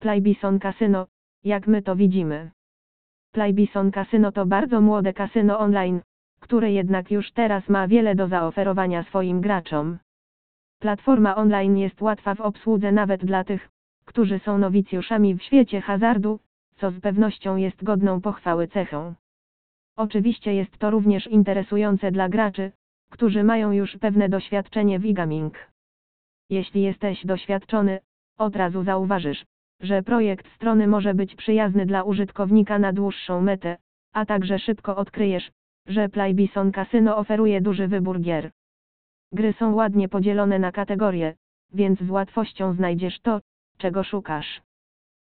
Playbison Casino, jak my to widzimy. Playbison Casino to bardzo młode kasyno online, które jednak już teraz ma wiele do zaoferowania swoim graczom. Platforma online jest łatwa w obsłudze nawet dla tych, którzy są nowicjuszami w świecie hazardu, co z pewnością jest godną pochwały cechą. Oczywiście jest to również interesujące dla graczy, którzy mają już pewne doświadczenie w e-gaming. Jeśli jesteś doświadczony, od razu zauważysz, że projekt strony może być przyjazny dla użytkownika na dłuższą metę, a także szybko odkryjesz, że Playbison Casino oferuje duży wybór gier. Gry są ładnie podzielone na kategorie, więc z łatwością znajdziesz to, czego szukasz.